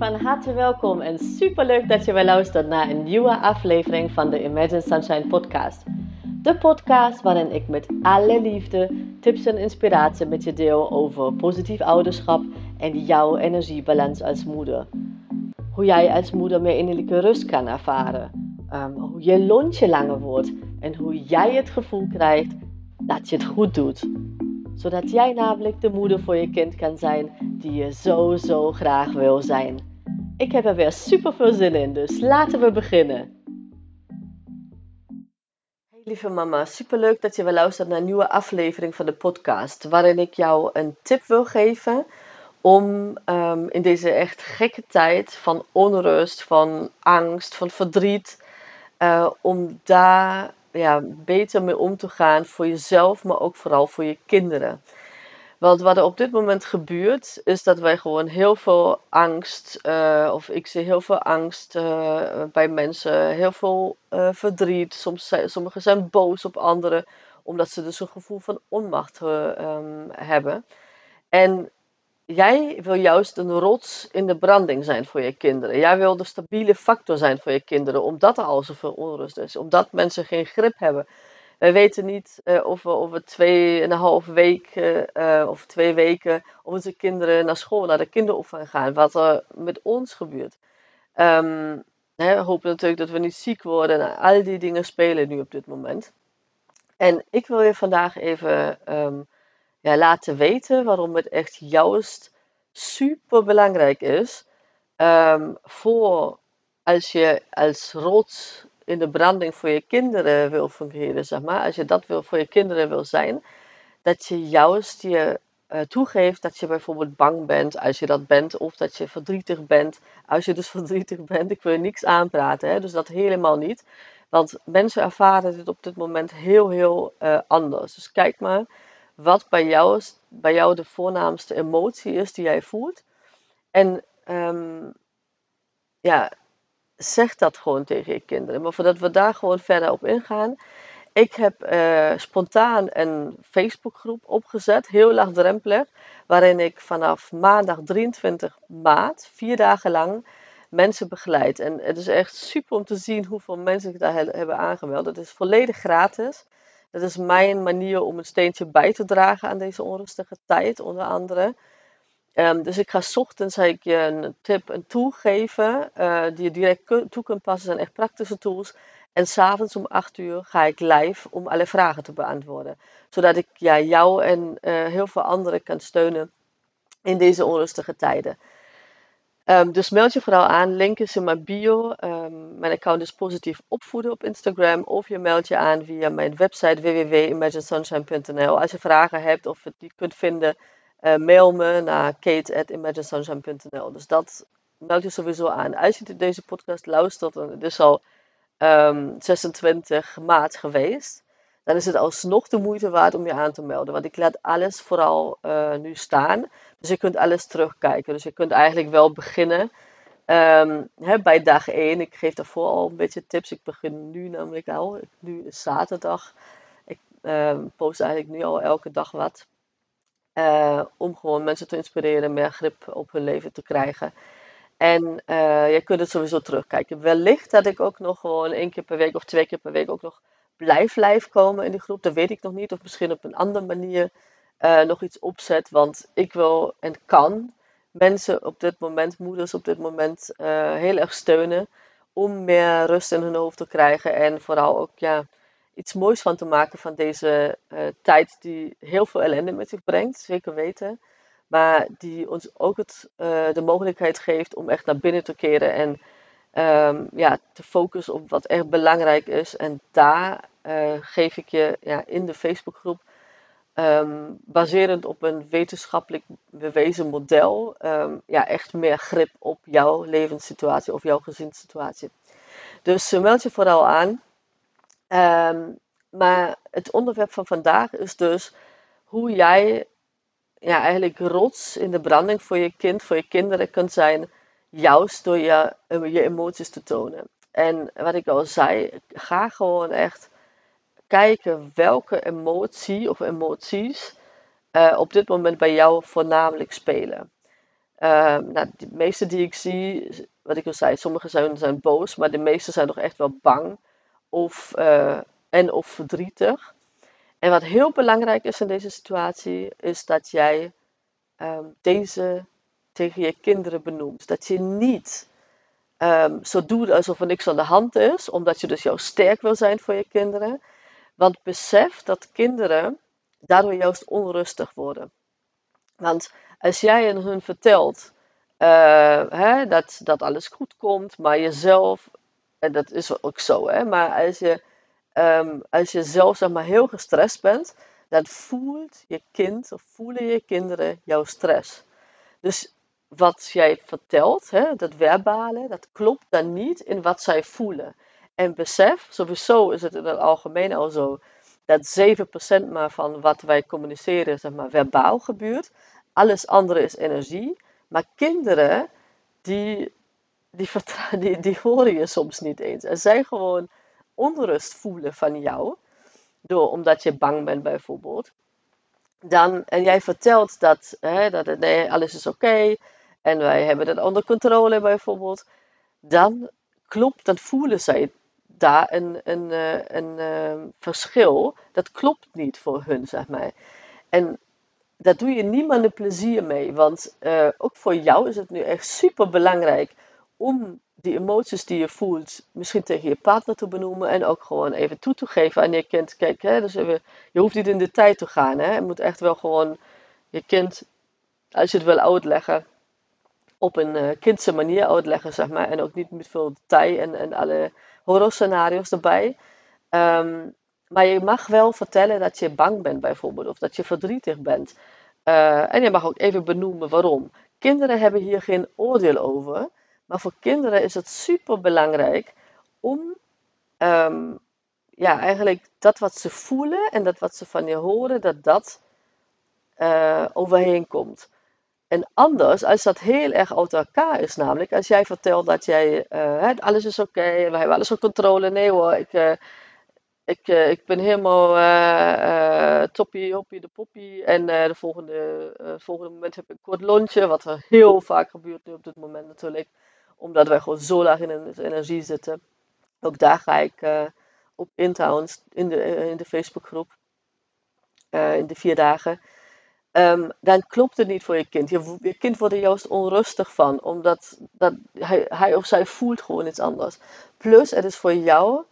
harte welkom en superleuk dat je weer luistert naar een nieuwe aflevering van de Imagine Sunshine podcast. De podcast waarin ik met alle liefde tips en inspiratie met je deel over positief ouderschap en jouw energiebalans als moeder. Hoe jij als moeder meer innerlijke rust kan ervaren. Ehm, hoe je lontje langer wordt en hoe jij het gevoel krijgt dat je het goed doet zodat jij namelijk de moeder voor je kind kan zijn die je zo zo graag wil zijn. Ik heb er weer super veel zin in, dus laten we beginnen. Hey lieve mama, super leuk dat je weer luistert naar een nieuwe aflevering van de podcast, waarin ik jou een tip wil geven om um, in deze echt gekke tijd van onrust, van angst, van verdriet, uh, om daar ja, beter mee om te gaan voor jezelf, maar ook vooral voor je kinderen. Want wat er op dit moment gebeurt, is dat wij gewoon heel veel angst, uh, of ik zie heel veel angst uh, bij mensen, heel veel uh, verdriet. Soms zijn, sommigen zijn boos op anderen, omdat ze dus een gevoel van onmacht um, hebben. En jij wil juist een rots in de branding zijn voor je kinderen. Jij wil de stabiele factor zijn voor je kinderen, omdat er al zoveel onrust is. Omdat mensen geen grip hebben. Wij weten niet uh, of we over twee en een half week uh, of twee weken of onze kinderen naar school, naar de kinderopvang gaan. Wat er met ons gebeurt. Um, hè, we hopen natuurlijk dat we niet ziek worden. En al die dingen spelen nu op dit moment. En ik wil je vandaag even um, ja, laten weten waarom het echt juist super belangrijk is um, voor als je als rots in de branding voor je kinderen wil fungeren, zeg maar, als je dat wil, voor je kinderen wil zijn, dat je juist je uh, toegeeft dat je bijvoorbeeld bang bent als je dat bent, of dat je verdrietig bent als je dus verdrietig bent. Ik wil je niks aanpraten, hè, dus dat helemaal niet. Want mensen ervaren dit op dit moment heel, heel uh, anders. Dus kijk maar wat bij jou, bij jou de voornaamste emotie is die jij voelt. En um, ja, zeg dat gewoon tegen je kinderen. Maar voordat we daar gewoon verder op ingaan. Ik heb uh, spontaan een Facebookgroep opgezet, heel laagdrempelig. Waarin ik vanaf maandag 23 maart, vier dagen lang, mensen begeleid. En het is echt super om te zien hoeveel mensen zich daar hebben aangemeld. Het is volledig gratis. Dat is mijn manier om een steentje bij te dragen aan deze onrustige tijd, onder andere. Um, dus ik ga ochtends ik je een tip, een tool geven uh, die je direct toe kunt passen. zijn echt praktische tools. En s'avonds om 8 uur ga ik live om alle vragen te beantwoorden. Zodat ik ja, jou en uh, heel veel anderen kan steunen in deze onrustige tijden. Um, dus meld je vooral aan. Link is in mijn bio. Um, mijn account is positief opvoeden op Instagram. Of je meldt je aan via mijn website www.imaginesunshine.nl. Als je vragen hebt of je die kunt vinden, uh, mail me naar kate.imaginesunshine.nl. Dus dat meld je sowieso aan. Als je deze podcast luistert, en het is al um, ehm, 26 maart geweest, dan is het alsnog de moeite waard om je aan te melden. Want ik laat alles vooral uh, nu staan. Dus je kunt alles terugkijken. Dus je kunt eigenlijk wel beginnen um, hè, bij dag 1. Ik geef daarvoor al een beetje tips. Ik begin nu namelijk al. Nu is zaterdag. Ik um, post eigenlijk nu al elke dag wat. Uh, om gewoon mensen te inspireren, meer grip op hun leven te krijgen. En uh, je kunt het sowieso terugkijken. Wellicht dat ik ook nog gewoon één keer per week of twee keer per week ook nog blijf live komen in die groep. Dat weet ik nog niet. Of misschien op een andere manier uh, nog iets opzet. Want ik wil en kan mensen op dit moment, moeders op dit moment, uh, heel erg steunen. Om meer rust in hun hoofd te krijgen. En vooral ook ja, iets moois van te maken van deze uh, tijd die heel veel ellende met zich brengt. Zeker weten. Maar die ons ook het, de mogelijkheid geeft om echt naar binnen te keren. En um, ja, te focussen op wat echt belangrijk is. En daar uh, geef ik je ja, in de Facebookgroep, um, baserend op een wetenschappelijk bewezen model, um, ja, echt meer grip op jouw levenssituatie of jouw gezinssituatie. Dus uh, meld je vooral aan. maar het onderwerp van vandaag is dus hoe jij ja, eigenlijk rots in de branding voor je kind, voor je kinderen kunt zijn juist door je, eh, je emoties te tonen. En wat ik al zei, ga gewoon echt kijken welke emotie of emoties uh, op dit moment bij jou voornamelijk spelen. Ehm, nou, de meeste die ik zie, wat ik al zei, sommige zijn, zijn boos, maar de meeste zijn toch echt wel bang of, uh, en of verdrietig. En wat heel belangrijk is in deze situatie, is dat jij um, deze tegen je kinderen benoemt. Dat je niet um, zo doet alsof er niks aan de hand is, omdat je dus jouw sterk wil zijn voor je kinderen. Want besef dat kinderen daardoor juist onrustig worden. Want als jij hun vertelt uh, hè, dat, dat alles goed komt, maar jezelf, en dat is ook zo, hè, maar als je, um, als je zelf zeg maar, heel gestrest bent, dan voelt je kind of voelen je kinderen jouw stress. Dus wat jij vertelt, hè, dat verbale, dat klopt dan niet in wat zij voelen. En besef, sowieso is het in het algemeen al zo, dat 7% maar van wat wij communiceren, zeg maar, verbaal gebeurt. Alles andere is energie. Maar kinderen, die, die, die, die horen je soms niet eens. En zij gewoon onrust voelen van jou, door, omdat je bang bent bijvoorbeeld. Dan, en jij vertelt dat, hè, dat nee, alles is oké en wij hebben het onder controle bijvoorbeeld. Dan klopt, dan voelen zij daar een, een, eh, een, ehm, verschil. Dat klopt niet voor hun, zeg maar. En daar doe je niemand een plezier mee. Want uh, ook voor jou is het nu echt super belangrijk om die emoties die je voelt, misschien tegen je partner te benoemen. En ook gewoon even toe te geven aan je kind. Kijk, hè, dus je hoeft niet in de tijd te gaan. Hè. Je moet echt wel gewoon je kind, als je het wil uitleggen, op een uh, kindse manier uitleggen, zeg maar. En ook niet met veel detail en, en alle horrorscenario's erbij. Um, maar je mag wel vertellen dat je bang bent, bijvoorbeeld, of dat je verdrietig bent. Uh, en je mag ook even benoemen waarom. Kinderen hebben hier geen oordeel over, maar voor kinderen is het super belangrijk om um, ja, eigenlijk dat wat ze voelen en dat wat ze van je horen, dat dat uh, overheen komt. En anders, als dat heel erg uit elkaar is, namelijk als jij vertelt dat jij, uh, alles is oké, okay, we hebben alles onder controle. Nee hoor, ik, uh, ik, uh, ik ben helemaal toppie, hoppie, de poppie. En de volgende, volgende moment heb ik een kort lontje, wat er heel vaak gebeurt nu op dit moment natuurlijk. Omdat wij gewoon zo laag in energie zitten. Ook daar ga ik op in trouwens, in de, in de Facebookgroep. in de vier dagen. Um, dan klopt het niet voor je kind. Je, kind wordt er juist onrustig van, omdat dat, hij, hij of zij voelt gewoon iets anders. Plus, het is voor jou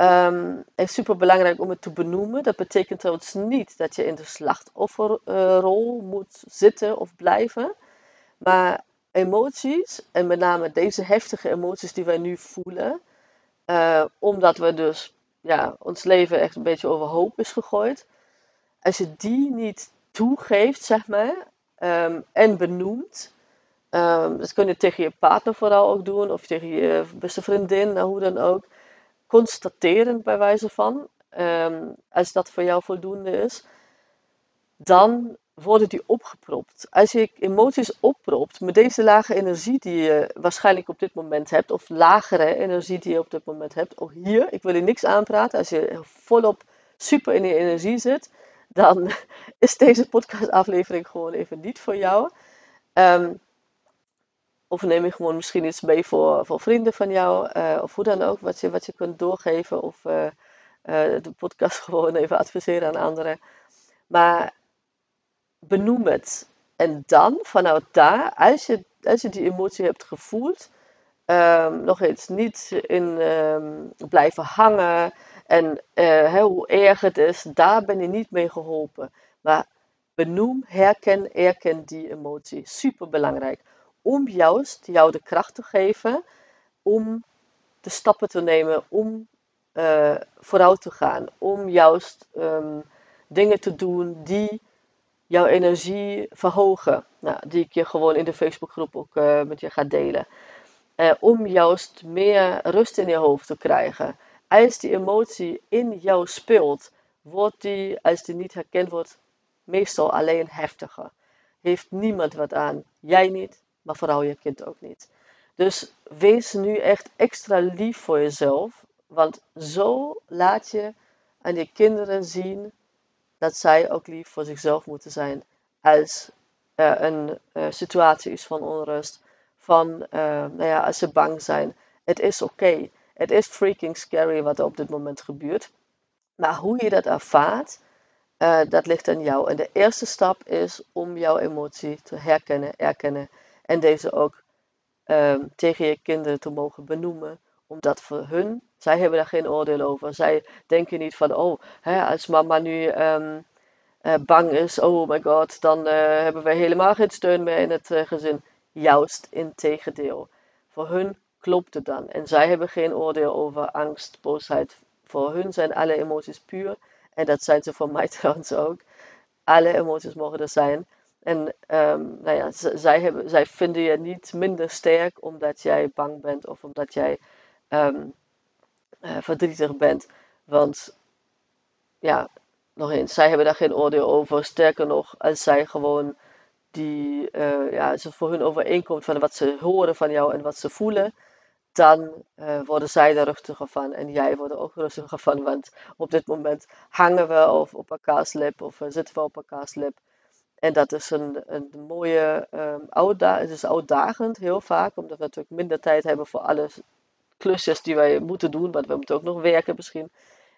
Um, is super belangrijk om het te benoemen. Dat betekent trouwens niet dat je in de slachtofferrol moet zitten of blijven. Maar emoties, en met name deze heftige emoties die wij nu voelen, uh, omdat we dus ja, ons leven echt een beetje overhoop is gegooid. Als je die niet toegeeft, zeg maar, um, en benoemt, um, dat kun je tegen je partner vooral ook doen, of tegen je beste vriendin, nou, hoe dan ook. Constaterend bij wijze van, ehm, als dat voor jou voldoende is, dan worden die opgepropt. Als je emoties oppropt met deze lage energie die je waarschijnlijk op dit moment hebt, of lagere energie die je op dit moment hebt, ook hier, ik wil je niks aanpraten, als je volop super in je energie zit, dan is deze podcastaflevering gewoon even niet voor jou. Um, of neem je gewoon misschien iets mee voor, voor vrienden van jou, uh, of hoe dan ook, wat je, wat je kunt doorgeven. Of uh, uh, de podcast gewoon even adviseren aan anderen. Maar benoem het. En dan, vanuit daar, als je, als je die emotie hebt gevoeld, um, nog eens niet in um, blijven hangen. En hoe erg het is, daar ben je niet mee geholpen. Maar benoem, herken, erken die emotie. Super belangrijk om juist jou de kracht te geven om de stappen te nemen om uh, vooruit te gaan. Om juist um, dingen te doen die jouw energie verhogen. Nou, die ik je gewoon in de Facebookgroep ook uh, met je ga delen. Uh, om juist meer rust in je hoofd te krijgen. Als die emotie in jou speelt, wordt die, als die niet herkend wordt, meestal alleen heftiger. Heeft niemand wat aan. Jij niet, maar vooral je kind ook niet. Dus wees nu echt extra lief voor jezelf, want zo laat je aan je kinderen zien dat zij ook lief voor zichzelf moeten zijn als een situatie is van onrust, van nou ja, als ze bang zijn. Het is oké. Het is freaking scary wat er op dit moment gebeurt. Maar hoe je dat ervaart, uh, dat ligt aan jou. En de eerste stap is om jouw emotie te herkennen, erkennen. En deze ook um, tegen je kinderen te mogen benoemen. Omdat voor hun, zij hebben daar geen oordeel over. Zij denken niet van, oh, hè, als mama nu um, uh, bang is, oh my god, dan uh, hebben we helemaal geen steun meer in het gezin. Juist in tegendeel. Voor hun klopt het dan. En zij hebben geen oordeel over angst, boosheid. Voor hun zijn alle emoties puur. En dat zijn ze voor mij trouwens ook. Alle emoties mogen er zijn. En um, nou ja, zij, hebben, zij vinden je niet minder sterk omdat jij bang bent of omdat jij um, uh, verdrietig bent. Want ja, nog eens, zij hebben daar geen oordeel over. Sterker nog, als zij gewoon die, uh, ja, als het voor hun overeenkomt van wat ze horen van jou en wat ze voelen, dan uh, worden zij er rustiger van en jij wordt er ook rustiger van. Want op dit moment hangen we of op elkaars lip of zitten we op elkaars lip. En dat is een, een mooie uitdaging. Het is uitdagend heel vaak, omdat we natuurlijk minder tijd hebben voor alle klusjes die wij moeten doen. Want we moeten ook nog werken misschien.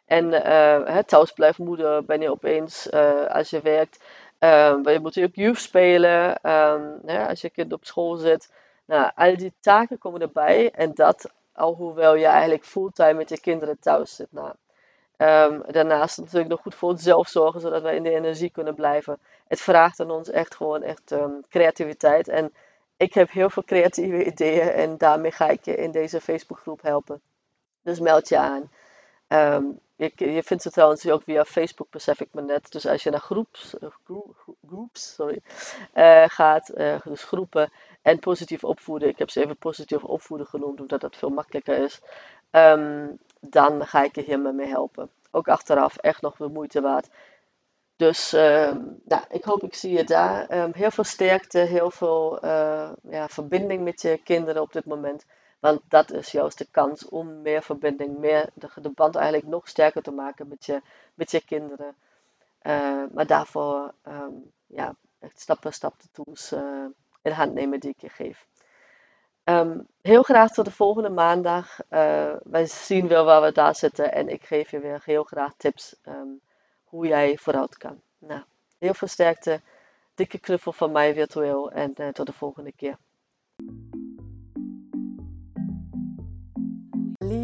En uh, thuisblijfmoeder ben je opeens als je werkt. Um, je moet ook juf spelen um, als je kind op school zit. Nou, al die taken komen erbij. En dat al hoewel je eigenlijk fulltime met je kinderen thuis zit. Nou, um, daarnaast natuurlijk nog goed voor onszelf zorgen, zodat wij in de energie kunnen blijven. Het vraagt aan ons echt gewoon echt um, creativiteit. En ik heb heel veel creatieve ideeën en daarmee ga ik je in deze Facebookgroep helpen. Dus meld je aan. Je, je, vindt ze trouwens ook via Facebook, besef ik me net. Dus als je naar groeps, groups sorry, uh, gaat, uh, dus groepen en positief opvoeden. Ik heb ze even positief opvoeden genoemd, omdat dat veel makkelijker is. Um, dan ga ik je hiermee mee helpen. Ook achteraf echt nog de moeite waard. Dus uh, nou, ik hoop ik zie je daar. Heel veel sterkte, heel veel ja, verbinding met je kinderen op dit moment. Want dat is juist de kans om meer verbinding, meer de, de band eigenlijk nog sterker te maken met je, met je kinderen. Uh, maar daarvoor um, ja, stap per stap de tools uh, in hand nemen die ik je geef. Um, heel graag tot de volgende maandag. Uh, wij zien wel waar we daar zitten en ik geef je weer heel graag tips um, hoe jij vooruit kan. Nou, heel veel sterkte. Dikke knuffel van mij virtueel en tot de volgende keer.